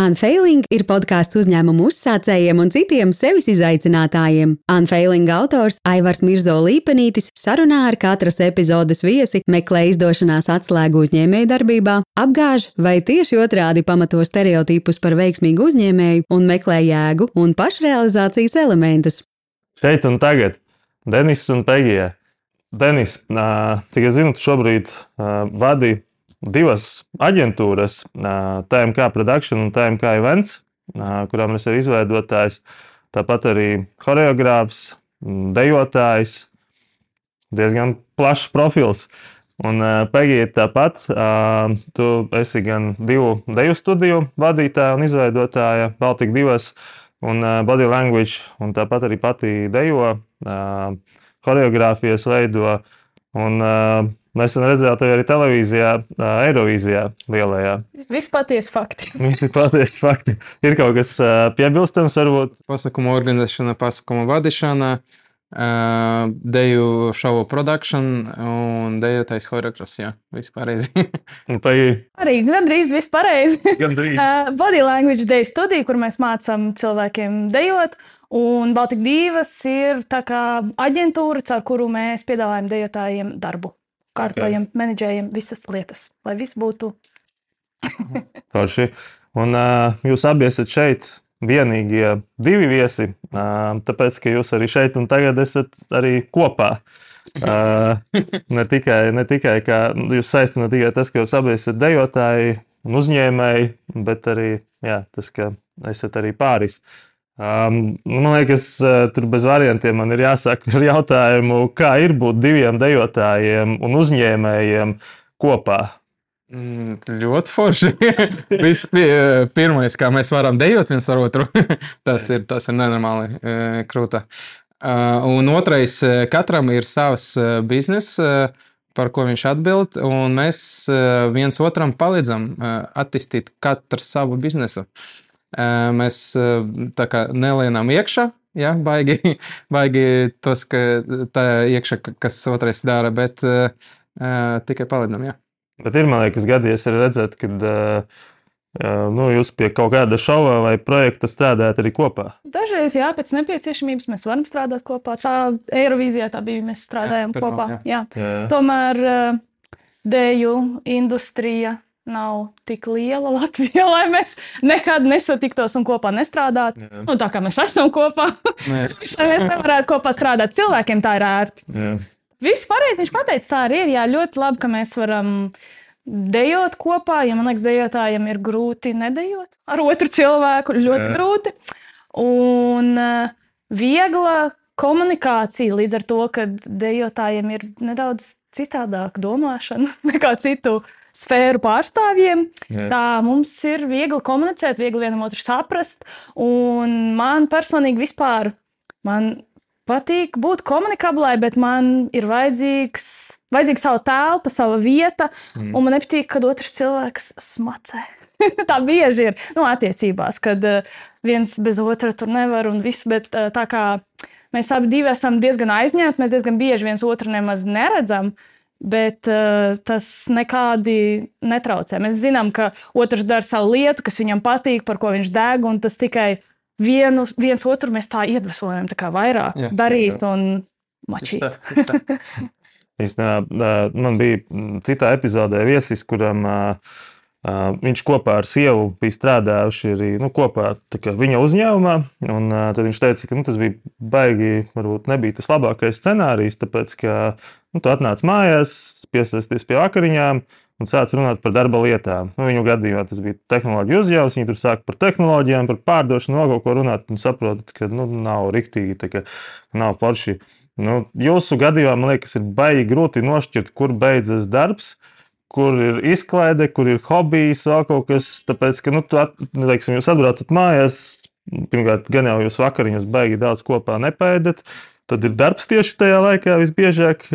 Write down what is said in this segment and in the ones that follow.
Unfailing ir podkāsts uzņēmumu uzsācējiem un citiem sevis izaicinātājiem. Unfailing autors Aivars Mirzo Līpenītis sarunā ar katras epizodes viesi meklē izdošanās atslēgu uzņēmējdarbībā, apgāž vai tieši otrādi pamato stereotipus par veiksmīgu uzņēmēju un meklē jēgu un pašrealizācijas elementus. Šeit un tagad Denis un Pegija. Denis, cik es zinu, tu šobrīd vadi divas aģentūras, TMK Production un TMK Events, kurām es esmu izveidotājs. Tāpat arī choreogrāfs, dejotājs, diezgan plašs profils. Un Pegija ir tāpat. Tu esi gan divu deju studiju vadītāja un izveidotāja, Baltika divas un Body Language, un tāpat arī pati dejo, choreogrāfijas veido. Un, Nesen redzēju tevi arī televīzijā, Eirovīzijā lielajā. Visi patiesi fakti. Visi patiesi fakti. Ir kaut kas piebilstams, varbūt. Pasakuma organizēšana, pasakuma vadīšana, deju šovu produktion un dejotājs choreogrāfs. Jā, viss pareizi. arī gandrīz viss pareizi. Gandrīz. Body language deju studija, kur mēs mācām cilvēkiem dejot. Un Baltika divas ir tā kā aģentūra, caur kuru mēs piedāvājam dejotājiem darbu kārtojam, okay. menedžējam visas lietas, lai viss būtu. Forši. Un uh, jūs abi esat šeit vienīgie divi viesi, uh, tāpēc, ka jūs arī šeit un tagad esat arī kopā. Uh, ne tikai, ne tikai kā jūs saistat ne tikai tas, ka jūs abi esat dejotāji un uzņēmēji, bet arī jā, tas, ka esat arī pāris. Uh, Um, man liekas, tur bez variantiem man ir jāsāk ar jautājumu, kā ir būt diviem dejotājiem un uzņēmējiem kopā. Mm, ļoti forši. Pirmais, kā mēs varam dejot viens ar otru, tas ir, tas ir nenormāli krūta. Un otrais, katram ir savs bizness, par ko viņš atbild, un mēs viens otram palīdzam attīstīt katru savu biznesu. Uh, Mēs kā, nelienam iekšā, ja, baigi, baigi tos, ka tā iekšā, kas otrais dara, bet uh, tikai palīdzam. Ja. Bet ir, man liekas, gadījies arī redzēt, ka uh, nu, jūs pie kaut kāda šova vai projekta strādājat arī kopā. Dažreiz, jā, pēc nepieciešamības mēs varam strādāt kopā. Tā Eirovīzijā tā bija, mēs strādājam jā, kopā. Jā. Jā. Jā. Tomēr uh, dēļu industrija nav tik liela Latvijā, lai mēs nekad nesatiktos un kopā nestrādātu. Nu, tā kā mēs esam kopā, mēs nevarētu kopā strādāt. Cilvēkiem tā ir ērti. Jā. Viss pareizi viņš pateica, tā arī ir. Jā, ļoti labi, ka mēs varam dejot kopā. Ja man liekas, dejotājiem ir grūti nedējot ar otru cilvēku. Ļoti Jā. grūti. Un uh, viegla komunikācija līdz ar to, ka dejotājiem ir nedaudz citādāka domāšana nekā citu sfēru pārstāvjiem. Jā. Tā mums ir viegli komunicēt, viegli vienam otru saprast. Un man personīgi vispār man patīk būt komunikablai, bet man ir vajadzīgs, vajadzīga sava telpa, sava vieta. Mm. Un man nepatīk, kad otrs cilvēks smacē. tā bieži ir nu, attiecībās, kad uh, viens bez otra tur nevar un viss. Bet tā kā mēs abi esam diezgan aizņemti, mēs diezgan bieži viens otru nemaz neredzam. Uh, Bet uh, tas nekādi netraucē. Mēs zinām, ka otrs dara savu lietu, kas viņam patīk, par ko viņš deg, un tas tikai vienu, viens otru mēs tā iedvesmojam, tā kā vairāk jā, darīt jā. un mačīt. Īstenībā man bija citā epizodē viesis, kuram viņš kopā ar sievu bija strādājuši arī nu, kopā viņa uzņēmumā. Un, tad viņš teica, ka nu, tas bija baigi, varbūt nebija tas labākais scenārijs, tāpēc ka nu, tu atnāc mājās, piesaisties pie vakariņām un sāc runāt par darba lietām. Nu, viņu gadījumā tas bija tehnoloģija uzņēmums, viņi tur sāk par tehnoloģijām, par pārdošanu, no ko runāt un saprot, ka nu, nav riktīgi, ka nav forši. Nu, jūsu gadījumā man liekas, ir baigi grūti nošķirt, kur beidzas darbs kur ir izklaide, kur ir hobijs, vēl kaut kas. Ka, nu, tu, at, teiksim, jūs atbraucat mājās, pirmkārt, gan jau jūs vakariņas baigi daudz kopā nepēdat, tad ir darbs tieši tajā laikā visbiežāk.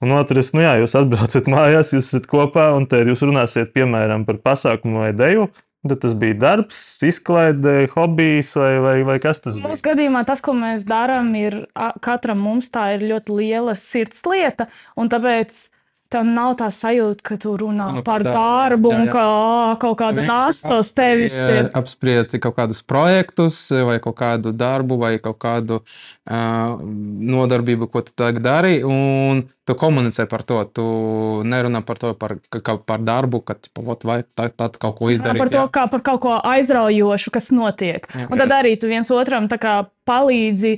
Un otrs, nu jā, jūs atbraucat mājās, jūs esat kopā, un te jūs runāsiet, piemēram, par pasākumu vai deju. Tad tas bija darbs, izklaide, hobijs vai, vai, vai kas tas bija? Mūsu gadījumā tas, ko mēs darām, ir katram mums tā ir ļoti liela sirds lieta. Un tāpēc tev nav tā sajūta, ka tu runā nu, par tā, darbu jā, jā. un ka kaut kāda nasta uz tevis ir. Apspriest kaut kādus projektus, vai kaut kādu darbu, vai kaut kādu uh, nodarbību, ko tu tagad dari, un tu komunicē par to. Tu nerunā par to, par, ka, par darbu, ka pat vai tad, tad kaut ko izdarīt. Par to, jā. kā par kaut ko aizraujošu, kas notiek. Jā, un tad arī tu viens otram palīdzi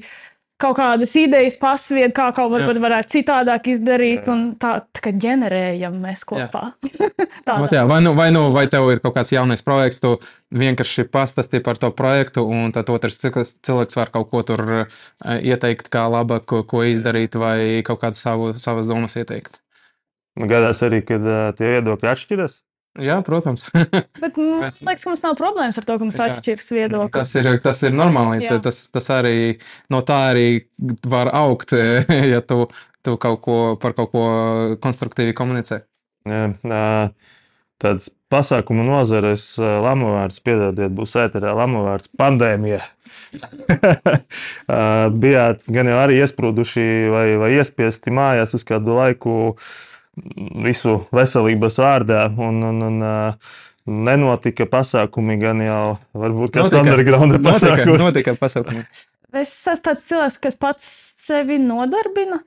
kaut kādas idejas pasvied, kā kaut ko varētu citādāk izdarīt, un tā, tā kā ģenerējam mēs kopā. Vat, jā, vai, nu, vai, nu, vai tev ir kaut kāds jaunais projekts, tu vienkārši pastāstīji par to projektu, un tad otrs cilvēks var kaut ko tur uh, ieteikt, kā labāk, ko, ko izdarīt, vai kaut kādas savu, savas domas ieteikt. Gadās arī, kad uh, tie viedokļi atšķiras. Jā, protams. Bet man liekas, ka mums nav problēmas ar to, ka mums atšķiras viedokļi. Tas ir, tas ir normāli. Jā. Tas, tas arī no tā arī var augt, ja tu, tu kaut ko par kaut ko konstruktīvi komunicē. Jā, tāds pasākumu nozares lamovārds, piedodiet, būs ēterā lamovārds pandēmija. Bijāt gan jau arī iesprūduši vai, vai iespiesti mājās uz kādu laiku visu veselības vārdā. Un, un, un, Nenotika pasākumi, gan jau varbūt kāds underground pasākums. Notika, notika pasākumi. Es esmu tāds cilvēks, kas pats sevi nodarbina.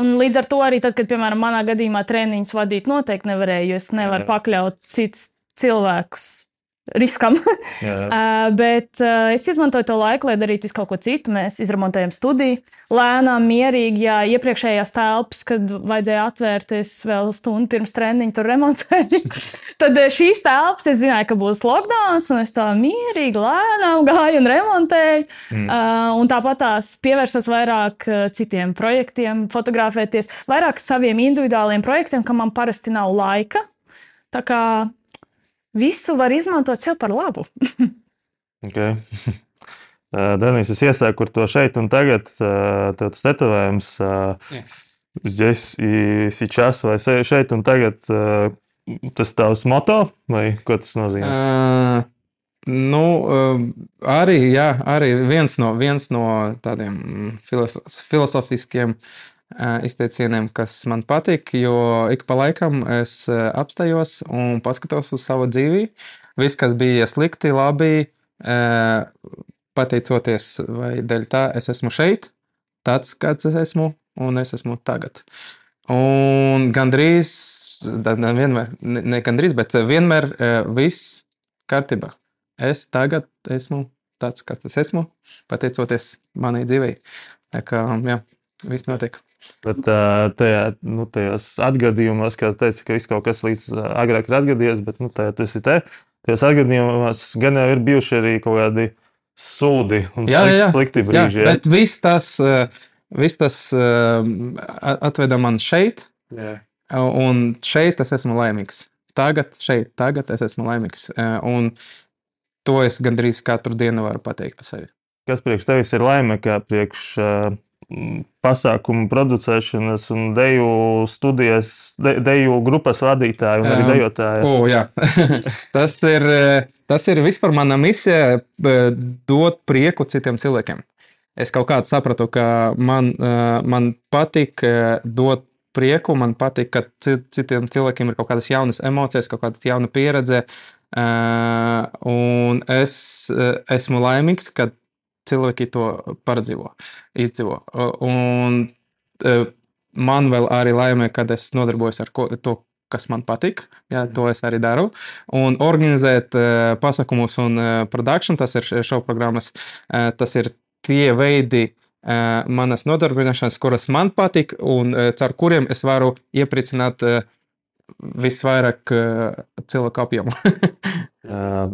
Un līdz ar to arī, tad, kad, piemēram, manā gadījumā treniņus vadīt, noteikti nevarēju, es nevaru pakļaut citus cilvēkus riskam. uh, bet uh, es izmantoju to laiku, lai darītu visu kaut ko citu. Mēs izremontējam studiju. Lēnām, mierīgi, ja iepriekšējās telpas, kad vajadzēja atvērties vēl stundu pirms treniņa, tur remontēju. Tad šīs telpas es zināju, ka būs lockdown, un es tā mierīgi, lēnām gāju un remontēju. Mm. Uh, un tāpat tās pievērsos vairāk citiem projektiem, fotografēties, vairāk saviem individuāliem projektiem, kam man parasti nav laika. Tā kā visu var izmantot sev par labu. okay. Denis, es iesāku ar to šeit un tagad. Tev tas tetovējums, здесь и сейчас, vai šeit un tagad, tas tavs moto, vai ko tas nozīmē? Uh, nu, arī, jā, arī viens no, viens no tādiem filozofiskiem izteicieniem, kas man patīk, jo ik pa laikam es apstājos un paskatos uz savu dzīvi. Viss, kas bija slikti, labi, pateicoties vai dēļ tā, es esmu šeit, tāds, kāds es esmu, un es esmu tagad. Un gandrīz, nevienmēr, ne, ne gandrīz, bet vienmēr viss kārtībā. Es tagad esmu tāds, kāds es esmu, pateicoties manai dzīvei. Tā kā, jā, viss notiek. Bet tajā, nu, tajos atgadījumos, kad teica, ka viss kaut kas līdz agrāk ir atgadījies, bet nu, tajā tas ir te. Tajos atgadījumos gan jau ir bijuši arī kaut kādi sūdi un jā, jā, slikti brīži. Jā, bet viss tas, viss tas atveda man šeit, jā. un šeit es esmu laimīgs. Tagad, šeit, tagad es esmu laimīgs. Un to es gandrīz katru dienu varu pateikt par sevi. Kas priekš tevis ir laime, kā priekš uh, pasākumu producēšanas un deju studijas, de, deju grupas vadītāju un arī dejotāju. O, jā. tas, ir, tas ir vispār mana misija dot prieku citiem cilvēkiem. Es kaut kādā sapratu, ka man, man patīk dot prieku, man patīk, ka citiem cilvēkiem ir kaut kādas jaunas emocijas, kaut kāda jauna pieredze. Un es esmu laimīgs, ka cilvēki to pārdzīvo, izdzīvo. Un e, man vēl arī laimē, kad es nodarbojos ar ko, to, kas man patīk. Jā, to es arī daru. Un organizēt uh, pasākumus un uh, produkciju, tas ir šovu programmas, uh, tas ir tie veidi, uh, manas nodarbināšanas, kuras man patīk, un uh, caur kuriem es varu iepriecināt uh, visvairāk cilvēku apjomu.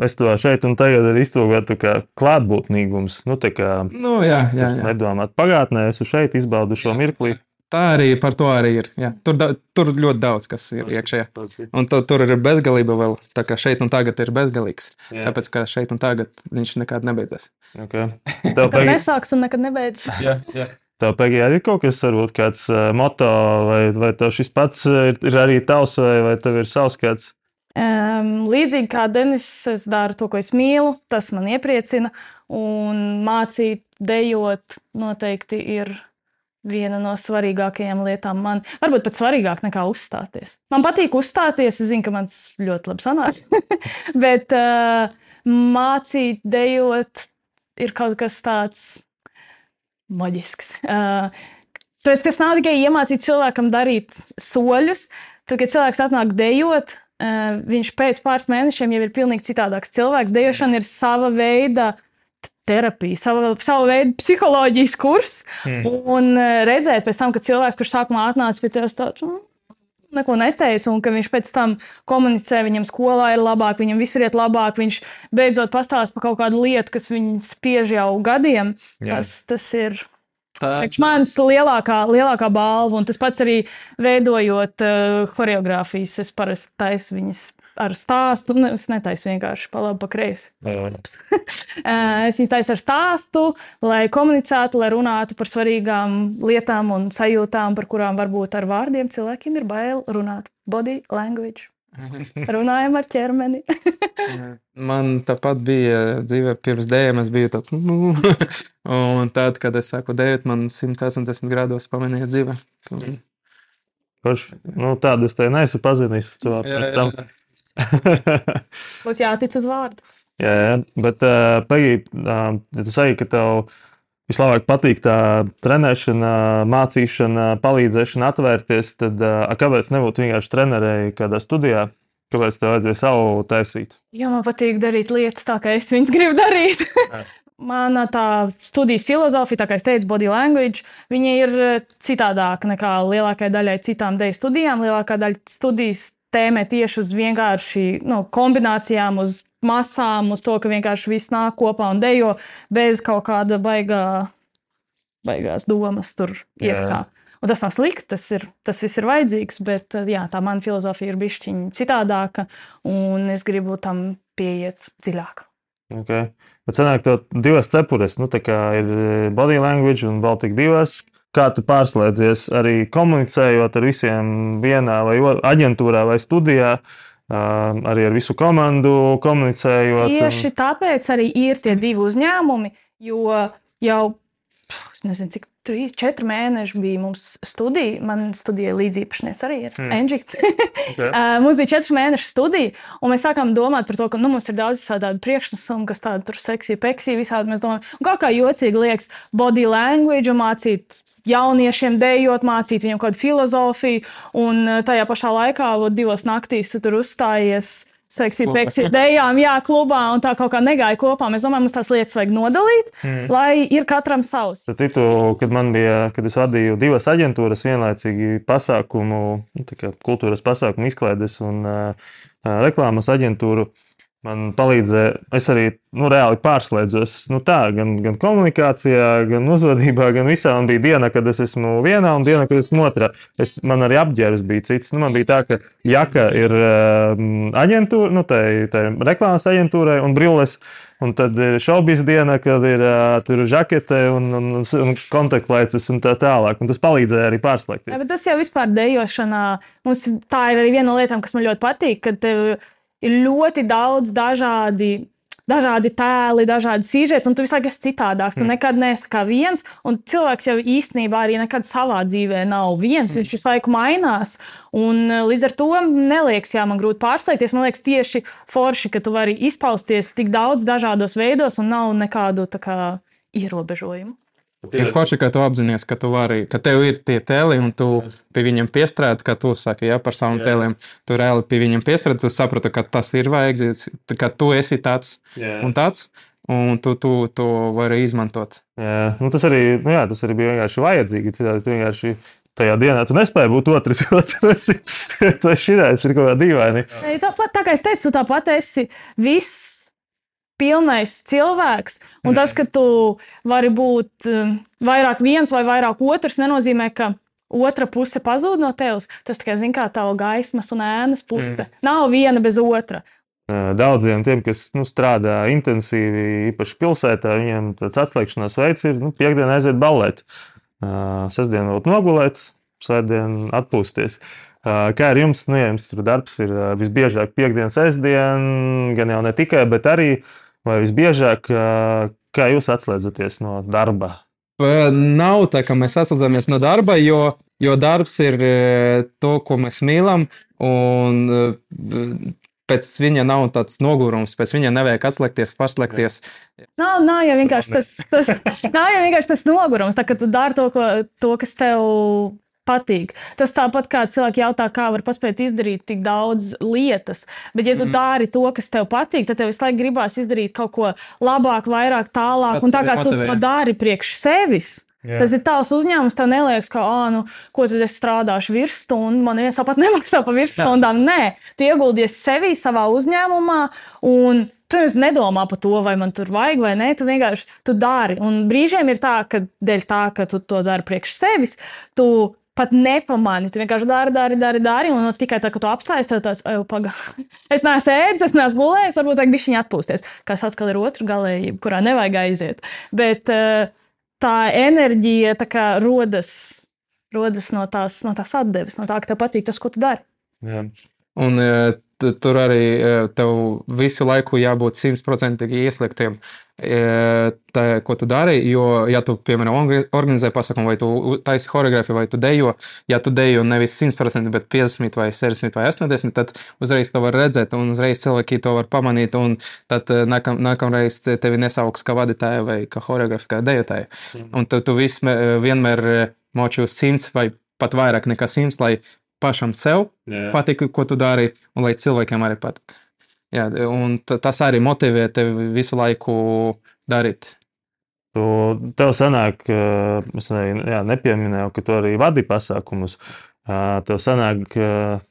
es to šeit un tagad arī iztūkotu kā klātbūtnīgums. Nu, kā, nu, jā, jā, jā. Nedomāt pagātnē, esmu šeit, izbaudu šo mirkli. Tā arī par to arī ir. Jā. Tur, da, tur ļoti daudz kas ir iekšā. Un tu, tur ir bezgalība vēl. Tā kā šeit un tagad ir bezgalīgs. Jā. Tāpēc, ka šeit un tagad viņš nekad nebeidzas. Okay. Tev pag... nesāks un nekad nebeidzas. jā, jā. Tev pēkšņi arī ir kaut kas, varbūt kāds uh, moto, vai, vai šis pats ir, ir arī tavs, vai, vai tev ir savs kāds? Um, līdzīgi kā Denis, es daru to, ko es mīlu, tas man iepriecina. Un mācīt, dejot, noteikti ir viena no svarīgākajām lietām man. Varbūt pat svarīgāk nekā uzstāties. Man patīk uzstāties, es zinu, ka man tas ļoti labi sanāks. Bet uh, mācīt, dejot, ir kaut kas tāds maģisks. Uh, tas, tas nav tikai iemācīt cilvēkam darīt soļus. Tad, kad cilvēks atnāk dejot, uh, viņš pēc pāris mēnešiem jau ir pilnīgi citādāks cilvēks. Dejošana ir sava veida terapija, sava, sava veida psiholoģijas kurs. Mm. Un redzēt, pēc tam, kad cilvēks, kurš sākumā atnāca pie tevis, tāds nu, neko neteica, un ka viņš pēc tam komunicē, viņam skolā ir labāk, viņam visur iet labāk, viņš beidzot pastāsta par kaut kādu lietu, kas viņu spiež jau gadiem. Jā. Tas, tas ir. Ir mans lielākā, lielākā balva, un tas pats arī veidojot uh, choreogrāfijas. Es parasti taisu viņas ar stāstu. Nu, es netaisu vienkārši pa labi, pa kreisi. es viņu taisu ar stāstu, lai komunicētu, lai runātu par svarīgām lietām un sajūtām, par kurām varbūt ar vārdiem cilvēkiem ir bail runāt. Body language. Runājam ar ķermeni. Man tāpat bija dzīve pirms dēļiem. Es biju tāds, un tad, kad es sāku dēļot, man 180 grādos pamanīja dzīve. Kurš, nu, tādu es te neesmu pazinis. Būs jātic uz vārdu. Jā, jā. bet uh, pagaidi, uh, tu saki, ka tev vislabāk patīk tā trenēšana, mācīšana, palīdzēšana, atvērties. Tad kāpēc nebūtu vienkārši trenerēji kādā studijā? Kāpēc tev vajadzēja savu taisīt? Jo man patīk darīt lietas tā, kā es viņas gribu darīt. Mana tā studijas filozofija, tā kā es teicu, body language, viņa ir citādāka nekā lielākajai daļai citām dēļu studijām. Lielākā daļa studijas tēmē tieši uz vienkārši nu, kombinācijām, uz masām, uz to, ka vienkārši viss nāk kopā un dejo bez kaut kāda baigā, baigās domas tur iekšā. Un tas nav slikti, tas, ir, tas viss ir vajadzīgs, bet jā, tā mana filozofija ir bišķiņa citādāka, un es gribu tam pieiet dziļāk. Okay. Bet sanāk, tev divas cepures, nu, tā kā ir body language un Baltika divas, kā tu pārslēdzies arī komunicējot ar visiem vienā vai aģentūrā vai studijā. Arī ar visu komandu komunicējot. Tieši tāpēc arī ir tie divi uzņēmumi, jo jau nezinu, cik trīs, četri mēneši bija mums studija. Man studija līdziepašnieks arī ir mm. Enģi. okay. uh, mums bija četri mēneši studija, un mēs sākām domāt par to, ka nu, mums ir daudz tādu priekšnesumu, kas tādu tur seksiju, peksiju, visādi mēs domājam. Kā, kā jocīgi liekas, body language mācīt jauniešiem dejot, mācīt viņiem kādu filozofiju, un eh, tajā pašā laikā, vat, divos naktīs, tu tur uzstājies. Seksī, peksī, dejām, jā, klubā un tā kaut kā negāja kopā. Mēs domājam, mums tās lietas vajag nodalīt, mm. lai ir katram savs. Citu, kad man bija, kad es vadīju divas aģentūras, vienlaicīgi pasākumu, nu, kultūras pasākumu izklaides un uh, reklāmas aģentūru, uh, man palīdzēja. Es arī nu, reāli pārslēdzos nu, tā, gan, gan komunikācijā, gan uzvedībā, gan visā. Man bija diena, kad es esmu vienā, un diena, kad esmu otrā. Es, man arī apģērbs bija cits. Nu, man bija tā, ka jaka ir um, aģentūra, nu, tā ir reklāmas aģentūrai un brilles. Un tad ir šaubas diena, kad ir uh, žakete un, un, un kontaktleces un tā tālāk. Un tas palīdzēja arī pārslēgties. Ja, tas jau vispār dejošanā, mums tā ir arī viena no lietām, kas man ļoti patīk. Kad tev ir ļoti daudz dažādi. Dažādi tēli, dažādi sižeti, un tu visu laiku esi citādāks. Tu mm. nekad neesi kā viens, un cilvēks jau īstenībā arī nekad savā dzīvē nav viens. Mm. Viņš visu laiku mainās. Un, e, līdz ar to neliekas, jā, man grūti pārsteigties. Man liekas, tieši forši, ka tu vari izpausties tik daudz dažādos veidos, un nav nekādu kā, ierobežojumu. Ir forši, ka tu apzinājies, ka, tu vari, ka tev ir tie tēli, un tu pie viņiem piestrādi, kā tu saki, ja, par saviem tēliem. Tu reāli pie viņiem piestrādi, tu saproti, ka tas ir vajadzīgs, ka tu esi tāds jā. un tāds. Un tu, tu to vari izmantot. Jā, nu tas, arī, nu jā, tas arī bija vienkārši vajadzīgi. Citādi tu vienkārši tajā dienā tu nespēji būt otrs, jo tu esi, esi šķirājis, ir kaut kā dīvaini. Tāpat, tā kā es teicu, tāpat esi viss pilnais cilvēks. Un mm. tas, ka tu vari būt um, vairāk viens vai vairāk otrs, nenozīmē, ka otra puse pazūd no tevis. Tas tikai zina, kā tā gaismas un ēnas puse. Mm. Nav viena bez otra. Daudziem tiem, kas nu, strādā intensīvi, īpaši pilsētā, viņiem tāds atslēgšanās veids ir nu, piekdienā aiziet ballēt. Sestdienā vēl nogulēt, svētdien atpūsties. Kā ar jums? Nu, ja jums tur darbs ir visbiežāk piekdienas, sestdiena, gan jau ne tikai, bet arī uh, vai visbiežāk, kā jūs atslēdzaties no darba? Nav tā, ka mēs atsakāmies no darba, jo, jo darbs ir to, ko mēs mīlam. Un pēc viņa nav tāds nogurums, pēc viņa nevajag atslēgties, paslēgties. Nav, nav jau vienkārši tas, tas, nav jau vienkārši tas nogurums, tā, ka tu dari to, ko, to, kas tev patīk. Tas tāpat kā cilvēki jautā, kā var paspēt izdarīt tik daudz lietas. Bet, ja tu mm. dari to, kas tev patīk, tad tev visu laiku gribās izdarīt kaut ko labāk, vairāk, tālāk. Tad un tā kā tu to dari priekš sevis. Jā. Tas ir tavs uzņēmums. Tev neliekas, ka, ah, nu, ko tad es strādāšu virsstundu, man viens pat nemaksā par virsstundām. Nē, tu ieguldies sevi savā uzņēmumā. Un Tu nedomā par to, vai man tur vajag vai nē. Tu vienkārši tu dari. Un brīžiem ir tā, ka dēļ tā, ka tu to dari priekš sevis, tu pat nepamani. Tu vienkārši dari, dari, dari, dari un tikai tā, ka tu apstājies, tev tāds, pagaidi. es neesmu ēdis, es neesmu gulējis, varbūt vajag bišķiņu atpūsties. Kas atkal ir otra galējība, kurā nevajag aiziet. Bet eh, tā enerģija tā kā rodas, rodas no, tās, no tās atdeves, no tā, ka tev patīk tas, ko tu dari. Jā. Un eh, tur arī eh, tev visu laiku jābūt simtprocentīgi ieslēgtiem tā, ko tu dari. Jo, ja tu, piemēram, organizē pasākumu, vai tu taisi choreogrāfiju, vai tu dejo, ja tu dejo nevis 100%, bet 50 vai 60 vai 80, tad uzreiz to var redzēt, un uzreiz cilvēki to var pamanīt. Un tad nākam, nākamreiz tevi nesauks kā vadītāja vai kā choreogrāfa, kā dejotāja. Mm. Un tu, tu vis, vienmēr moči uz 100 vai pat vairāk nekā 100, lai pašam sev yeah. patika, ko tu dari, un lai cilvēkiem arī patika. Jā, un tas arī motivē tevi visu laiku darīt. Tu, tev sanāk, es ne, jā, nepieminēju, ka tu arī vadi pasākumus. Tev sanāk,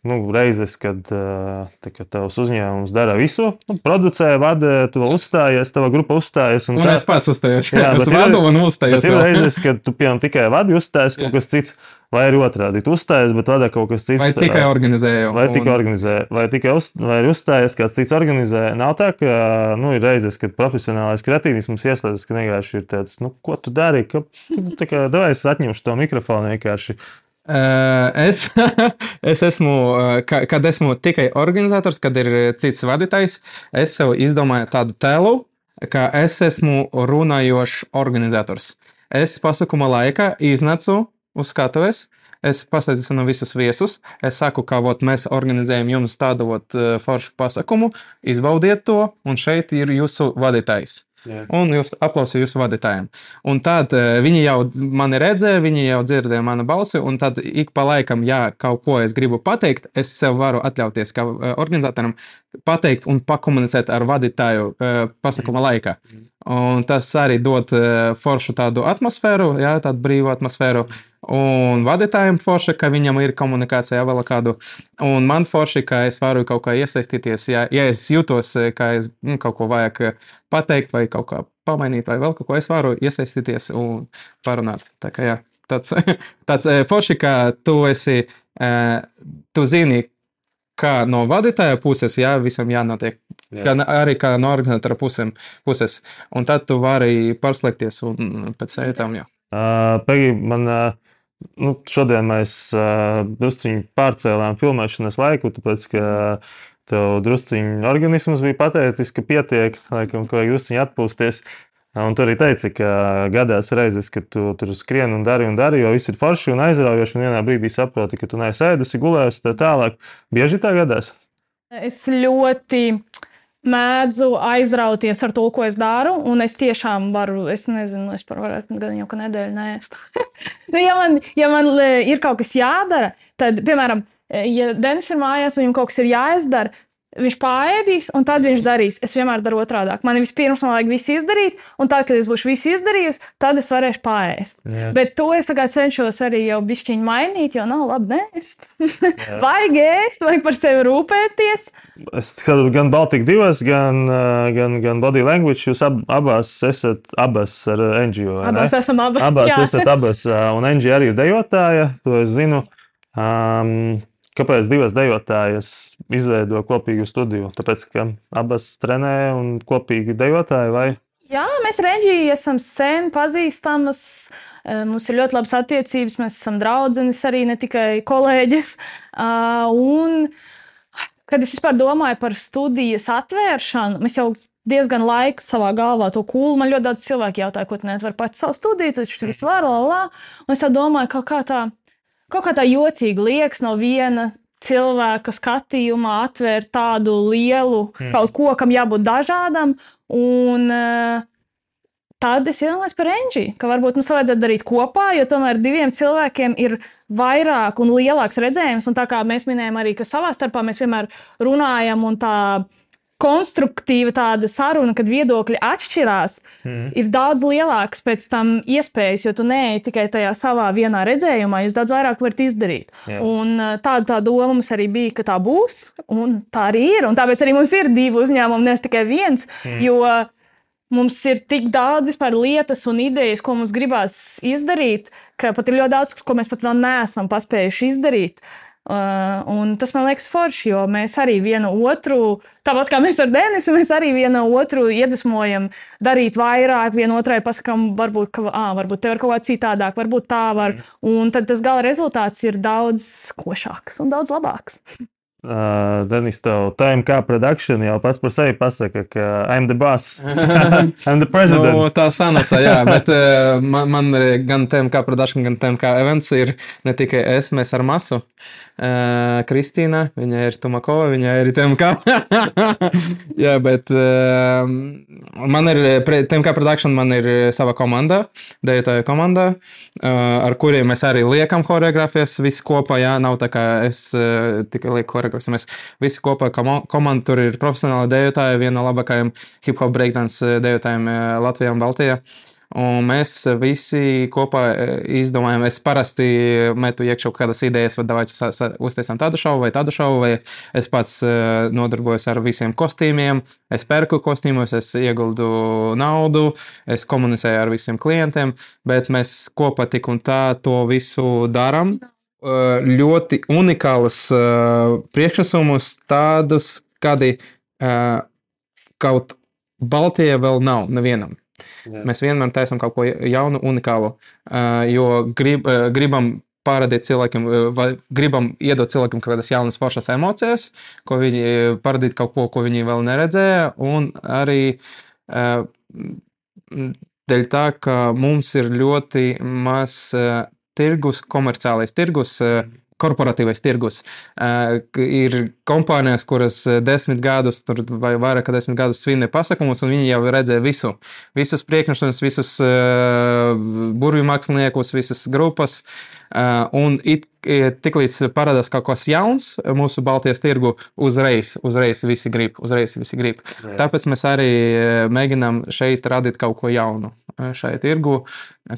nu, reizes, kad kā, tavs uzņēmums dara visu, nu, producē, vada, tu vēl uzstājies, tava grupa uzstājas. Un, un tā, es pats uzstājos. Jā, es vadu un uzstājos. Ir reizes, kad tu, piemēram, tikai vadi, uzstājas kaut kas cits. Vai arī otrādi - uzstājas, bet vada kaut kas cits. Vai tikai organizēja? Vai un... tikai organizē, vai tikai uz, vai ir uzstājies, kāds cits organizē. Nav tā, ka nu, ir reizes, kad profesionālais kreatīvisms ieslēdzas, ka vienkārši ir tāds, nu, ko tu dari, ka tā kā davai es atņemšu to mikrofonu vienkārši. Es, es esmu, kad esmu tikai organizators, kad ir cits vadītājs, es sev izdomāju tādu tēlu, ka es esmu runājošs organizators. Es pasakuma laikā iznācu uz skatuves. Es pasveicinu visus viesus. Es saku, ka vot, mēs organizējam jums tādu vot, foršu pasākumu, izbaudiet to, un šeit ir jūsu vadītājs. Yeah. Un jūs aplausījāt jūsu vadītājiem. Un tad uh, viņi jau mani redzēja, viņi jau dzirdēja manu balsi. Un tad ik pa laikam, ja kaut ko es gribu pateikt, es sev varu atļauties kā uh, organizatoram pateikt un pakomunicēt ar vadītāju uh, pasakuma laikā. Mm. Un tas arī dod uh, foršu tādu atmosfēru, jā, tādu brīvu atmosfēru. Un vadītājiem forši, ka viņam ir komunikācija vēl kādu. Un man forši, ka es varu kaut kā iesaistīties. Ja, ja es jūtos, ka es nu, kaut ko vajag pateikt, vai kaut kā pamainīt, vai vēl kaut ko, es varu iesaistīties un parunāt. Tā kā, jā, tāds, tāds forši, ka tu esi, tu zini, kā no vadītāja puses, jā, visam jānotiek. Jā. Gan arī kā no organizatora puses. Un tad tu vari pārslēgties un pēc tam jau. Uh, Pegi, man uh, nu, šodien mēs uh, druskuļi pārcēlām filmēšanas laiku, tāpēc ka tev druskuļi organisms bija pateicis, ka pietiek, laikam, ka vajag druskuļi atpūsties. Un tu arī teici, ka gadās reizes, kad tu tur skrien un dari un dari, jo viss ir forši un aizraujoši, un vienā brīdī saproti, ka tu neesi ēdusi, gulējusi tā tālāk. Bieži tā gadās? Es ļoti mēdzu aizrauties ar to, ko es daru. Un es tiešām varu, es nezinu, es par varētu gan jau ka nedēļu nēst. nu, ja, man, ja man ir kaut kas jādara, tad, piemēram, ja Denis ir mājās, viņam kaut kas ir jāizdara, Viņš pārēdīs, un tad viņš darīs. Es vienmēr daru otrādi. Man vispirms man vajag visu izdarīt, un tad, kad es būšu visu izdarījusi, tad es varēšu pārēst. Jā. Bet to es cenšos arī jau bišķiņu mainīt, jo nav labi nēst. vajag ēst, vajag par sevi rūpēties. Es skatu gan Baltijas divas, gan, gan, gan Body Language. Jūs ab, abās esat abas ar NGO. Abās ne? esam abas. Abās jā. esat abas, un NGO arī ir dejotāja, to es zinu. Um, Kāpēc divas dejotājas izveido kopīgu studiju? Tāpēc, ka abas trenē un kopīgi dejotāji vai? Jā, mēs Reģiju esam sen pazīstamas. Eh, mums ir ļoti labas attiecības, mēs esam draudzenes, arī ne tikai kolēģis. Ah, un, kad es vispār domāju par studijas atvēršanu, mēs jau diezgan laiku savā galvā to kūlu. Man ļoti daudz cilvēku jautāja, ko tu nevari pats savu studiju, taču tu visu vari, la, la. Un es tā domāju, kaut kā tā, kaut kā tā jocīgi liekas no viena cilvēka skatījumā atvērt tādu lielu mm. kaut ko, kam jābūt dažādam. Un, uh, tad es iedomājos par Enģiju, ka varbūt mums vajadzētu darīt kopā, jo tomēr diviem cilvēkiem ir vairāk un lielāks redzējums. Un tā kā mēs minējām arī, savā starpā mēs vienmēr runājam un tā konstruktīva tāda saruna, kad viedokļi atšķirās, mm. ir daudz lielāks pēc tam iespējas, jo tu neej tikai tajā savā vienā redzējumā, jūs daudz vairāk varat izdarīt. Jā. Un tāda tā doma mums arī bija, ka tā būs, un tā arī ir. Un tāpēc arī mums ir divi uzņēmumi, nevis tikai viens. Mm. Jo mums ir tik daudz vispār lietas un idejas, ko mums gribās izdarīt, ka pat ir ļoti daudz, ko mēs pat vēl neesam paspējuši izdarīt. Uh, un tas man liekas forši, jo mēs arī vienu otru, tāpat kā mēs ar Denisu, mēs arī vienu otru iedvesmojam darīt vairāk, vienotrai pasakām, varbūt, ka, à, varbūt te var kaut kā citādāk, varbūt tā var. Un tad tas gala rezultāts ir daudz košāks un daudz labāks. Uh, Denis, tev TMK production jau pats par sevi pasaka, ka I'm the boss. I'm the president. nu, tā sanāca, jā, bet uh, man, man gan TMK production, gan TMK events ir ne tikai es, mēs ar masu. Uh, Kristīna, viņa ir Tumakova, viņa ir TMK. jā, bet uh, man ir TMK production, man ir sava komanda, dejotāja komanda, uh, ar kuriem mēs arī liekam choreogrāfijas visi kopā, jā, nav tā kā es uh, tikai lieku choreogrāfijas Mēs, mēs visi kopā komanda tur ir profesionāli dejotāji, viena no labākajiem hip hop breakdance eh, dejotājiem eh, Latvijā un Baltijā. Un mēs visi kopā eh, izdomājam, es parasti metu iekšā kaut kādas idejas, vai davai uztaisām tādu šovu vai tādu šovu, vai es pats nodarbojos ar visiem kostīmiem, es pērku kostīmus, es ieguldu naudu, es komunicēju ar visiem klientiem, bet mēs kopā tik un tā to visu darām. Eh, ļoti unikālus uh, priekšnesumus, tādus, kādi uh, kaut Baltijā vēl nav nevienam. Jā. Mēs vienmēr taisām kaut ko jaunu, unikālu, jo grib, gribam parādīt cilvēkiem, vai gribam iedot cilvēkiem kaut kādas jaunas, foršas emocijas, ko viņi parādīt kaut ko, ko viņi vēl neredzēja, un arī dēļ tā, ka mums ir ļoti maz tirgus, komerciālais tirgus. Eh, korporatīvais tirgus. Uh, ir kompānijas, kuras eh, desmit gadus vai vairāk kā desmit gadus svinēja pasākumus, un viņi jau redzēja visu. Visus priekšnesus, visus uh, burvju māksliniekus, visas grupas. Un it, tiklīdz parādās kaut kas jauns mūsu Baltijas tirgu, uzreiz, uzreiz visi grib. Uzreiz visi grib. Jā. Tāpēc mēs arī mēģinām šeit radīt kaut ko jaunu šajā tirgu,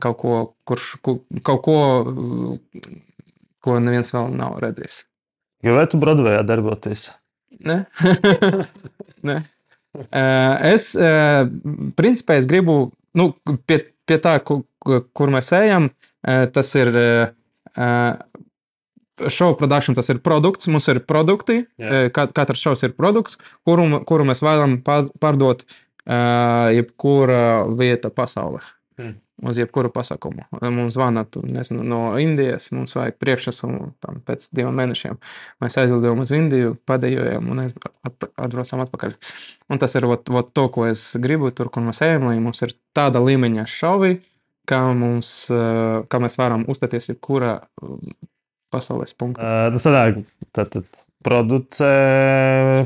kaut ko, kurš, kaut ko, ko neviens vēl nav redzējis. Gribētu Broadwayā darboties? Nē. Nē. Es, principā, es gribu, nu, pie, pie tā, kur, kur mēs ejam, tas ir šovu produkcija, tas ir produkts, mums ir produkti, yeah. katrs šovs ir produkts, kuru, kuru mēs vēlamies pārdot jebkura vieta pasaulē. Hmm. Uz jebkuru pasākumu. Mums zvana nezinu, no Indijas, mums vajag priekšnesumu pēc diviem mēnešiem. Mēs aizlidojam uz Indiju, padējojam un atbraucam atpakaļ. Un tas ir ot, ot to, ko es gribu tur, kur mēs ejam, lai mums ir tāda līmeņa šovi, kā, mums, kā mēs varam uzstāties jebkurā pasaules punktā. Uh, tas sanāk, tad, tad producē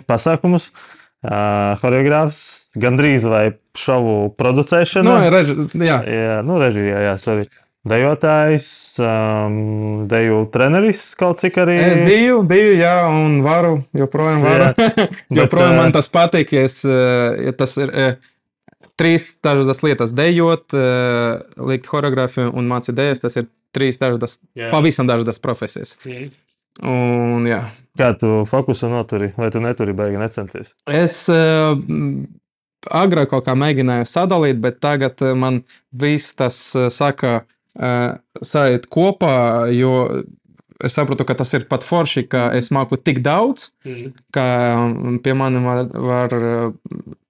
pasākumus. Uh, Uh, Choreogrāfs gandrīz vai šovu producēšana. Nu, reži, jā, jā, nu, režijā, jā, sorry. Dejotājs, um, deju treneris kaut cik arī. Es biju, biju, jā, un varu, joprojām varu. joprojām man tas patīk, ja, es, ja tas ir trīs dažādas lietas - dejot, likt choreogrāfiju un mācīt dejas. Tas ir trīs dažādas, pavisam dažādas profesijas. Jā. Un, jā. Kā tu fokusu noturi, vai tu neturi beigi necenties? Es uh, agrāk kaut kā mēģināju sadalīt, bet tagad man viss tas uh, saka, uh, sajiet kopā, jo es saprotu, ka tas ir pat forši, ka es māku tik daudz, mm. ka pie manis var, var,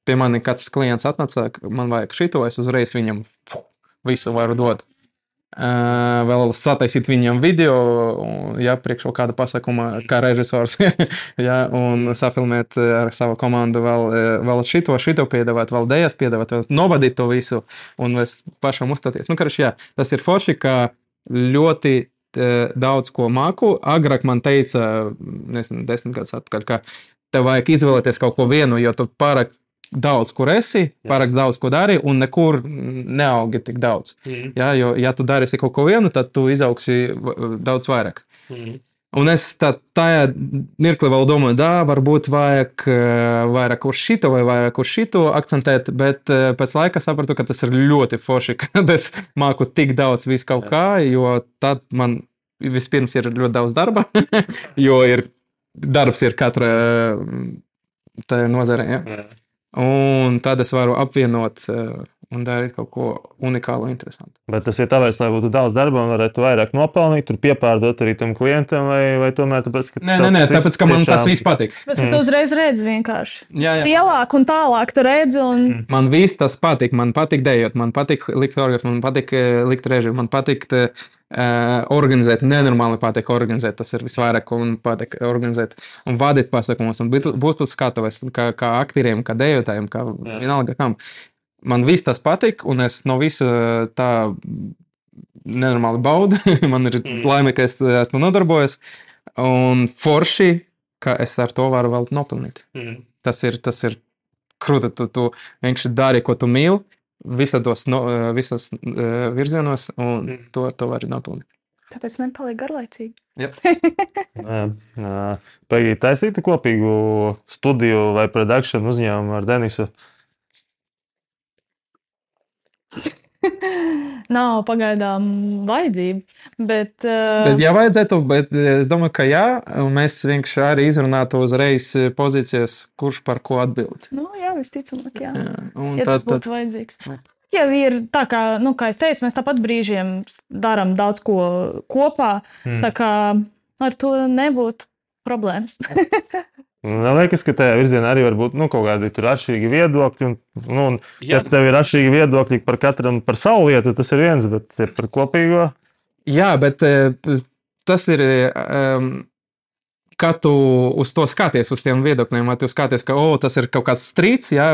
pie manis kāds klients atnāca, man vajag šito, es uzreiz viņam visu varu dot. Vēl sataisīt viņam video, ja priekš kaut kāda pasakuma, kā režisors, ja, un safilmēt ar savu komandu vēl, vēl šito, šito piedāvāt, vēl dēļas piedāvāt, vēl novadīt to visu un vēl pašam uzstāties. Nu, karš, jā, tas ir forši, ka ļoti daudz ko māku. Agrāk man teica, nezinu, desmit gadus atpakaļ, ka tev vajag izvēlēties kaut ko vienu, jo tu pārāk daudz, kur esi, pārāk daudz, ko dari, un nekur neaugi tik daudz. Mm. Jā, jo, ja tu darīsi kaut ko vienu, tad tu izaugsi daudz vairāk. Mm. Un es tā, tajā mirklī vēl domāju, da, varbūt vajag vairāk uz šito vai vairāk uz šito akcentēt, bet pēc laika sapratu, ka tas ir ļoti forši, kad es māku tik daudz visu kaut kā, jo tad man vispirms ir ļoti daudz darba, jo ir, darbs ir katra tajā nozarē. Ja? Un tad es varu apvienot uh, un darīt kaut ko unikālu un interesantu. Bet tas ir tāpēc, lai būtu daudz darba un varētu vairāk nopelnīt, tur piepārdot arī tam klientam, vai, vai tomēr tāpēc, ka. Nē, nē, nē tāpēc, ka man tiešām... tas viss patīk. Bet mm. tu uzreiz redzi vienkārši. Jā, jā. Lielāk un tālāk tu redzi. Un... Mm. Man viss tas patīk. Man patīk dejot, man patīk likt orgas, man patīk eh, likt režiju, man patīk. Te, Uh, organizēt, nenormāli patīk organizēt. Tas ir visvairāk, ko man patīk organizēt un vadīt pasākumus. Un būt uz skatuves, kā, kā aktieriem, kā dejotājiem, kā Jā. vienalga kam. Man viss tas patīk, un es no visa tā nenormāli baudu. man ir mm. laime, ka es ar to nodarbojos. Un forši, ka es ar to varu vēl nopelnīt. Mm. Tas ir, tas ir krūti. Tu, tu vienkārši dari, ko tu mīli visos, no, visos virzienos, un mm. to, to var nopelnīt. Tāpēc nepaliek garlaicīgi. Pagaidām, taisītu kopīgu studiju vai produkciju uzņēmumu ar Denisu. Nav pagaidām vajadzība. Bet, uh... bet ja vajadzētu, bet es domāju, ka jā, mēs vienkārši arī izrunātu uzreiz pozīcijas, kurš par ko atbild. Nu, jā, visticamāk, jā. jā. Un ja tad, tas būtu tad... vajadzīgs. Jau ir tā, kā, nu, kā es teicu, mēs tāpat brīžiem darām daudz ko kopā. Mm. Tā kā ar to nebūtu problēmas. Man liekas, ka tajā virzienā arī var būt nu, kaut kādi atšķirīgi viedokļi. Un, nu, un, ja tev ir atšķirīgi viedokļi par katru par savu lietu, tas ir viens, bet ir par kopīgo. Jā, bet tas ir. Um, Kā tu uz to skaties, uz tiem viedokļiem, vai tu skaties, ka oh, tas ir kaut kāds strīds, jā,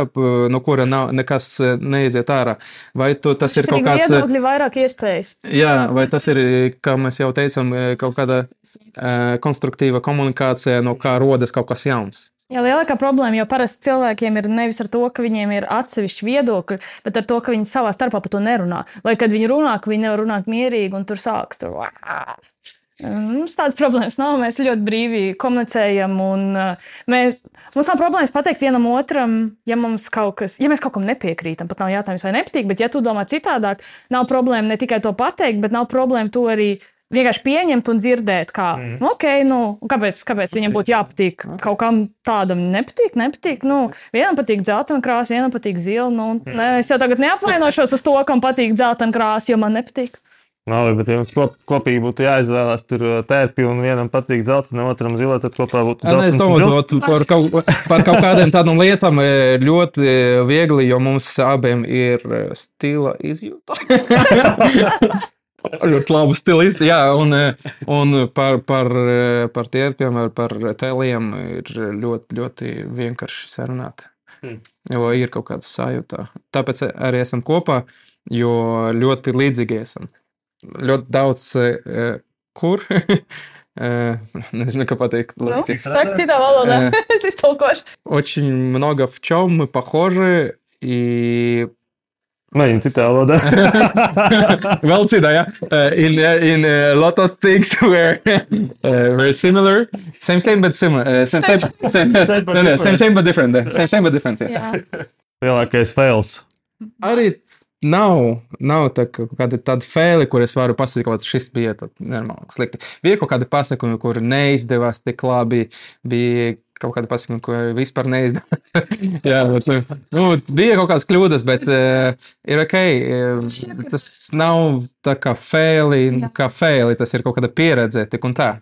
no kura nav, nekas neiziet ārā, vai tu, tas ir kaut kāds. Viedokļi vairāk iespējas. Jā, vai tas ir, kā mēs jau teicām, kaut kāda uh, konstruktīva komunikācija, no kā rodas kaut kas jauns. Jā, lielākā problēma jau parasti cilvēkiem ir nevis ar to, ka viņiem ir atsevišķi viedokļi, bet ar to, ka viņi savā starpā par to nerunā. Vai kad viņi runā, viņi nevar runāt mierīgi un tur sāks tur. Mums tādas problēmas nav. Mēs ļoti brīvi komunicējam. Mēs, mums nav problēmas pateikt vienam otram, ja, kaut kas, ja mēs kaut kam nepiekrītam. Pat nav jautājums, vai nepatīk. Bet, ja tu domā citādāk, nav problēma ne tikai to pateikt, bet nav problēma to arī vienkārši pieņemt un dzirdēt, kā, mm. nu, ok, nu, kāpēc, kāpēc viņam būtu jāpatīk. Kaut kam tādam nepatīk, nepatīk. Nu, vienam patīk dzeltena krāsa, vienam patīk zila. Nu, mm. es jau tagad neapvainošos uz to, kam patīk dzeltena krāsa, jo man nepatīk. Nav, bet ja jums kop, kopīgi būtu jāizvēlās, tur uh, tērpi un vienam patīk dzeltena, otram zila, tad kopā būtu zelta. Es domāju, par, kaut, par kaut kādām tādām lietām e, ļoti viegli, jo mums abiem ir e, stila izjūta. Ļoti labi stilisti. Jā, un, un par, par, par tērpiem, par tēliem ir ļoti, ļoti vienkārši sarunāt. Hmm. Jo ir kaut kāda sajūta. Tāpēc arī esam kopā, jo ļoti līdzīgi esam Ļoti daudz, kur. Nezinu, kā pateikt. Ну, так, цитā valodā. es iztulkošu. Очень много в чем похожи и Mēģinu citā valodā. Vēl citā, jā. Uh, in, uh, in uh, a lot of things were uh, very similar. Same, same, but similar. Uh, same, same, same, same, no, no, same, same, but different. Same, same, but different. Jā. Lielākais fails. Arī nav, nav tā, kāda tāda fēle, kur es varu pasakāt, ka šis bija normāli slikti. Bija kaut kādi pasakumi, kur neizdevās tik labi, bija kaut kāda pasakuma, ko vispār neizdevās. Jā, bet, nu, nu, bija kaut kādas kļūdas, bet uh, ir ok. Uh, tas nav tā kā fēli, kā fēli, tas ir kaut kāda pieredze, tik un tā.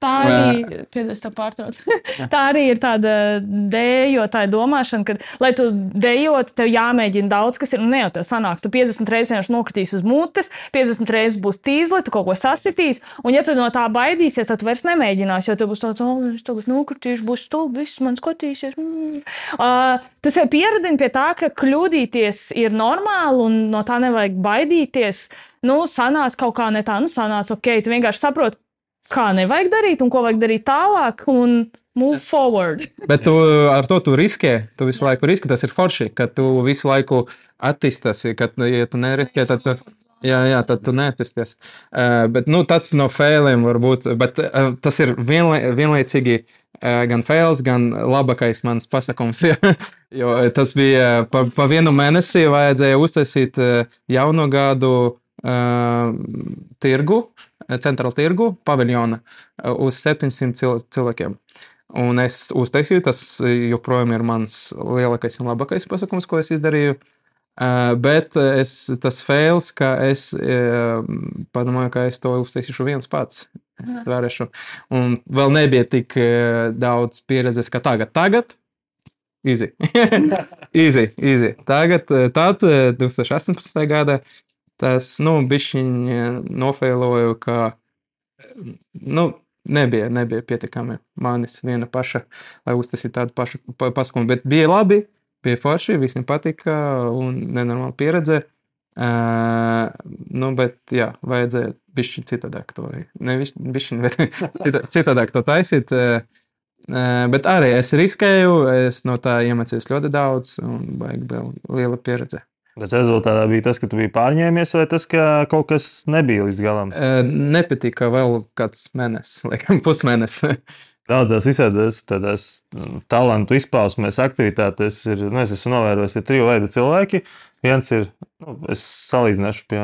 Tā arī, piedod, tā pārtrauc. tā arī ir tāda dejotāja domāšana, ka, lai tu dejotu, tev jāmēģina daudz, kas ir. Nu, ne jau tev sanāks, tu 50 reizes vienkārši nokritīs uz mutes, 50 reizes būs tīzli, tu kaut ko sasitīs. Un, ja tu no tā baidīsies, tad tu vairs nemēģināsi, jo tev būs tāds, oh, es tagad nokritīšu, būs stulbi, viss man skatīsies. Mm. Uh, tu sev pieradini pie tā, ka kļūdīties ir normāli un no tā nevajag baidīties. Nu, sanāca kaut kā ne tā, nu, sanāca ok, tu vienkārši saproti kā nevajag darīt un ko vajag darīt tālāk. Un Move forward. Bet tu ar to tu riskē. Tu visu laiku riskē. Tas ir forši, ka tu visu laiku attīstīsies. Kad, ja tu neriskē, tad tu, jā, jā, tad tu neattīstīsies. Uh, bet nu, tāds no failiem var būt. Bet uh, tas ir vienla, vienlaicīgi uh, gan fails, gan labākais mans pasakums. jo tas bija pa, pa vienu mēnesi, vajadzēja uztaisīt uh, jauno gadu uh, tirgu. Uh, centrāla tirgu paviljona uh, uz 700 cilvēkiem. Un es uztaisīju, tas joprojām ir mans lielākais un labākais pasakums, ko es izdarīju. Uh, bet es, tas fails, ka es uh, padomāju, ka es to uztaisīšu viens pats. Es varēšu. Un vēl nebija tik daudz pieredzes, kā tagad. Tagad Easy. easy, easy. Tagad, tad, 2018. gada, tas, nu, bišķiņ nofēloju, ka, nu, nebija, nebija pietiekami manis viena paša, lai uztaisītu tādu pašu paskumu, bet bija labi, bija forši, visiem patika un nenormāla pieredze. Uh, nu, bet, jā, vajadzēja bišķiņ citādāk to, nevis bišķiņ, bet citādāk to taisīt. Uh, Bet arī es riskēju, es no tā iemācījos ļoti daudz, un vajag vēl liela pieredze. Bet rezultātā bija tas, ka tu biji pārņēmies, vai tas, ka kaut kas nebija līdz galam? Nepatika vēl kāds mēnesis, laikam, pusmēnesis. Daudzās visādās tādās mm, talantu izpausmēs, aktivitātēs ir, nu, es esmu novērojis, ir triju veidu cilvēki. Viens ir, nu, es salīdzināšu, pie,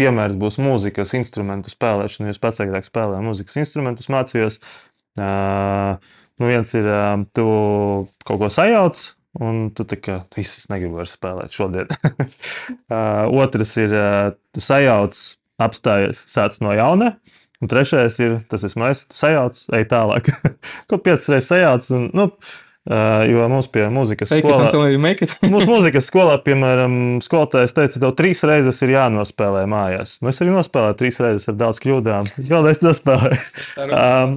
piemērs būs mūzikas instrumentu spēlēšana. Es pats agrāk spēlēju mūzikas instrumentus, mācījos. Uh, nu, viens ir, uh, tu kaut ko sajauc, Un tu tā kā viss negribi vairs spēlēt šodien. uh, otrs ir, uh, tu sajauc, apstājies, sāc no jauna. Un trešais ir, tas esmu es, tu sajauc, ej tālāk. Kaut piecas reizes sajauc. Un, nu, Uh, jo mums pie mūzikas skolā, mūsu mūzikas skolā, piemēram, skolotājs teica, tev trīs reizes ir jānospēlē mājās. Nu, es arī nospēlēju trīs reizes ar daudz kļūdām. Galvenais nospēlēju. Um,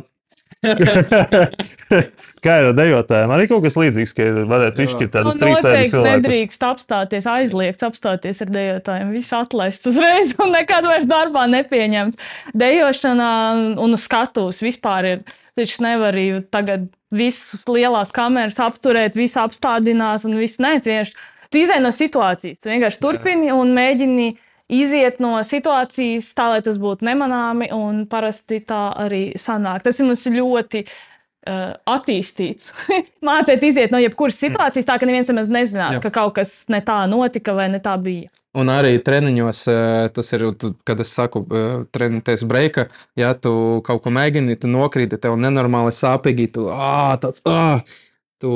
Kā ir ar dejotājiem? Arī kaut kas līdzīgs, ka varētu izšķirt tādus nu, trīs veidus cilvēkus. Nedrīkst apstāties, aizliegts apstāties ar dejotājiem. Viss atlaists uzreiz un nekad vairs darbā nepieņemts. Dejošanā un skatuves vispār ir. Taču nevar arī tagad visas lielās kameras apturēt, visu apstādināt un viss nē, tu vienkārši tu izēj no situācijas. Tu vienkārši turpini un mēģini iziet no situācijas tā, lai tas būtu nemanāmi, un parasti tā arī sanāk. Tas ir mums ļoti uh, attīstīts. Mācīt iziet no jebkuras situācijas, tā ka neviens nemaz nezināja, ka kaut kas ne tā notika vai ne tā bija. Un arī treniņos, uh, tas ir, kad es saku, uh, treniņš breika, ja tu kaut ko mēģini, tu nokrīti, tev nenormāli sāpīgi, tu ā, tāds, ā, Tu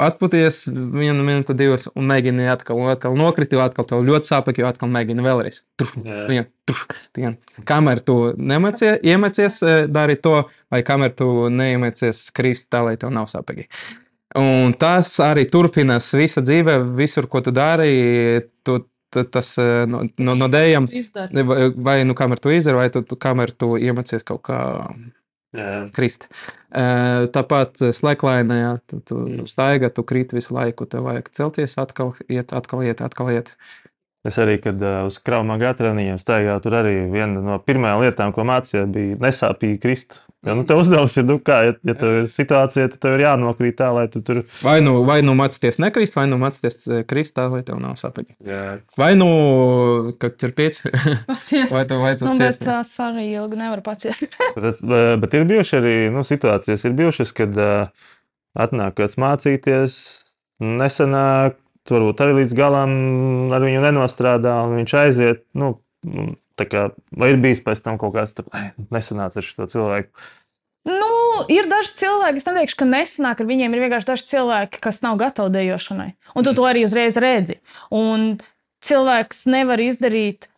atpūties vienu minūti, divas, un mēģini atkal, un atkal nokriti, atkal tev ļoti sāpīgi, jo atkal mēģini vēlreiz. Tur, vien, tur, vien. Kamēr tu nemācies, iemācies e, darīt to, vai kamēr tu neiemācies krist tā, lai tev nav sāpīgi. Un tas arī turpinās visa dzīve, visur, ko tu dari. Tu, tas e, no, no, no dējām, vai nu kamēr tu izdari, vai tu, tu, kamēr tu iemācies kaut kā Jā. krist. Tāpat slēglainā, ja tu, tu staigā, tu krīt visu laiku, tev vajag celties, atkal iet, atkal iet, atkal iet. Es arī, kad uz krāpuma gada treniņiem staigāju, tur arī viena no pirmajām lietām, ko mācīja, bija nesāpīgi krist. Ja, nu, tev uzdevums ir, nu, kā, ja, ja tev ir situācija, tad tev ir jānokrīt tā, lai tu tur. Vai nu, vai nu mācīties nekrist, vai nu mācīties krist tā, lai tev nav sāpīgi. Jā. Vai nu, kad ir pieci, vai tev vajadzētu nu, ciest. Tas arī ilgi nevar paciest. bet, bet ir bijuši arī nu, situācijas, ir bijušas, kad uh, atnāk kāds mācīties, nesenāk, varbūt arī līdz galam ar viņu nenostrādā, un viņš aiziet. Nu, Kā, vai ir bijis pēc tam kaut kāds nesanācis ar šo cilvēku? Nu, ir daži cilvēki, es neteikšu, ka nesanāk ar viņiem. Ir vienkārši daži cilvēki, kas nav gatavi dejošanai. Un tu to arī uzreiz redzi. Un cilvēks nevar izdarīt.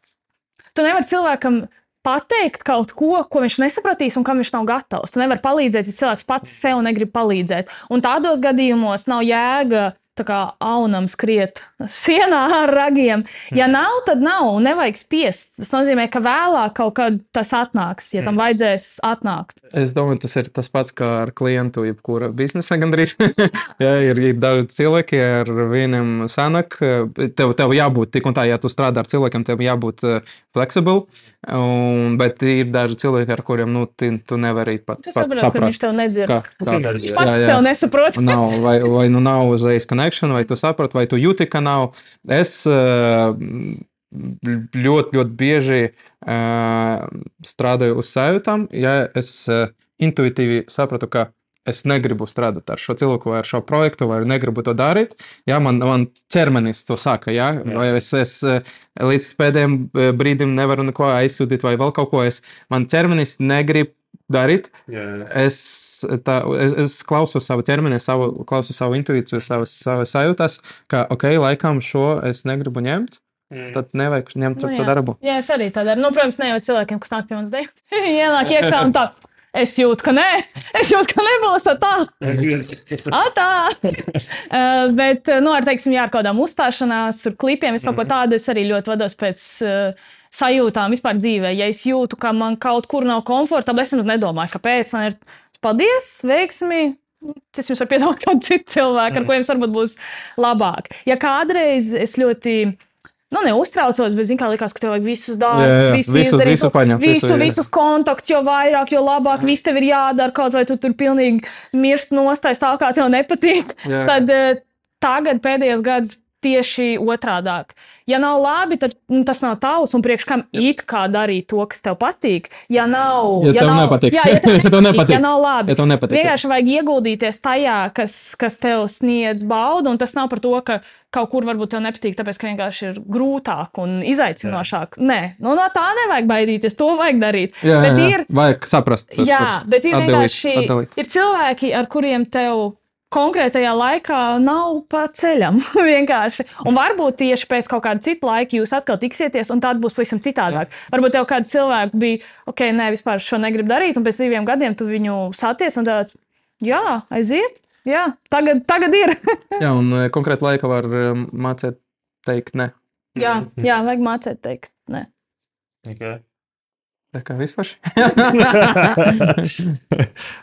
Tu nevari cilvēkam pateikt kaut ko, ko viņš nesapratīs un kam viņš nav gatavs. Tu nevari palīdzēt, ja cilvēks pats sev negrib palīdzēt. Un tādos gadījumos nav jēga kā aunam skriet sienā ar ragiem. Ja mm. nav, tad nav, un nevajag spiest. Tas nozīmē, ka vēlāk kaut kad tas atnāks, ja tam mm. vajadzēs atnākt. Es domāju, tas ir tas pats kā ar klientu, jebkura biznesa gandrīz. ja ir, ir daži cilvēki, ar vieniem sanāk, tev, tev jābūt tik un tā, ja tu strādā ar cilvēkiem, tev jābūt uh, flexible. Un, bet ir daži cilvēki, ar kuriem nu, tu, tu nevari pat, pat saprast, ka viņš tev nedzird. Kā, kā, viņš pats jā, jā. sev nesaprot. nav, vai, vai nu nav uzreiz connection, vai tu saproti, vai tu jūti, ka nav. Es uh, ļoti, ļoti bieži uh, strādāju uz sajūtām, ja es uh, intuitīvi sapratu, ka es negribu strādāt ar šo cilvēku vai ar šo projektu, vai negribu to darīt. Jā, man, man ķermenis to saka, jā, jā. vai es, es līdz pēdējiem brīdim nevaru neko aizsūtīt, vai vēl kaut ko. Es, man ķermenis negrib darīt. Jā, jā. Es, tā, es, es klausos savu ķermeni, savu, klausos savu intuīciju, savas, savas sajūtas, ka, ok, laikam šo es negribu ņemt. Mm. Tad nevajag ņemt nu, to darbu. Jā, es arī tā daru. Nu, protams, ne jau cilvēkiem, kas nāk pie manis dēļ, ienāk iekšā un tā. Es jūtu, ka nē, es jūtu, ka nebūs tā. tā. uh, bet, nu, ar, teiksim, jā, ar kādām uzstāšanās, ar klipiem, es kaut ko mhm. tādu es arī ļoti vados pēc uh, sajūtām vispār dzīvē. Ja es jūtu, ka man kaut kur nav komfortabli, es nemaz nedomāju, kāpēc man ir paldies, veiksmi. Es jums varu piedāvāt kādu citu cilvēku, ar mhm. kuriem varbūt būs labāk. Ja kādreiz es ļoti nu, neuztraucos, bet, zināmā mērā, likās, ka tev vajag visus darbus, visu, visu izdarīt, visu, paņemt, visu, visu, visus kontaktus, jo vairāk, jo labāk, viss tev ir jādara, kaut vai tu tur pilnīgi mirst nostājas tā, kā tev nepatīk. Jā. Tad uh, tagad pēdējos gados tieši otrādāk. Ja nav labi, tad nu, tas nav tavs, un priekš kam it kā darīt to, kas tev patīk. Ja nav, ja, ja nav, nepatīk, jā, ja tev nepatīk, ja nepatīk, ja nav labi, ja nepatīk, vienkārši vajag ieguldīties tajā, kas, kas tev sniedz baudu, un tas nav par to, ka kaut kur varbūt tev nepatīk, tāpēc ka vienkārši ir grūtāk un izaicinošāk. Jā. Nē, nu, no tā nevajag baidīties, to vajag darīt. Jā, bet jā, ir, vajag saprast. Jā, bet ir atdalīt, vienkārši atdalīt. ir cilvēki, ar kuriem tev konkrētajā laikā nav pa ceļam. vienkārši. Un varbūt tieši pēc kaut kāda cita laika jūs atkal tiksieties, un tāda būs pavisam citādāk. Jā. Varbūt tev kāds cilvēks bija, ok, nē, vispār šo negribu darīt, un pēc diviem gadiem tu viņu satiec un tāds, jā, aiziet. Jā, tagad, tagad ir. jā, un e, konkrēti laika var e, mācīt teikt nē. Jā, jā, vajag mācīt teikt nē. Okay. Tā kā vispār.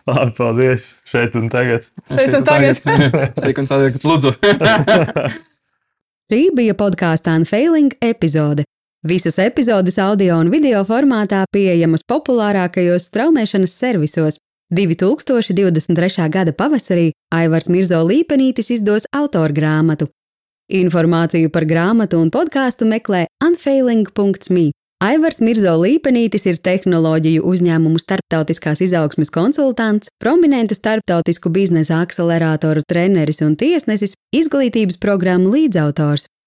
Labi, paldies. Šeit un tagad. Šeit un tagad. Šeit un tagad. Lūdzu. Šī bija podkāstā Unfailing epizode. Visas epizodes audio un video formātā pieejamas populārākajos straumēšanas servisos. 2023. gada pavasarī Aivars Mirzo Līpenītis izdos autora grāmatu. Informāciju par grāmatu un podkāstu meklē unfailing.me. Aivars Mirzo Līpenītis ir tehnoloģiju uzņēmumu starptautiskās izaugsmes konsultants, prominentu starptautisku biznesa akceleratoru treneris un tiesnesis, izglītības programmu līdzautors.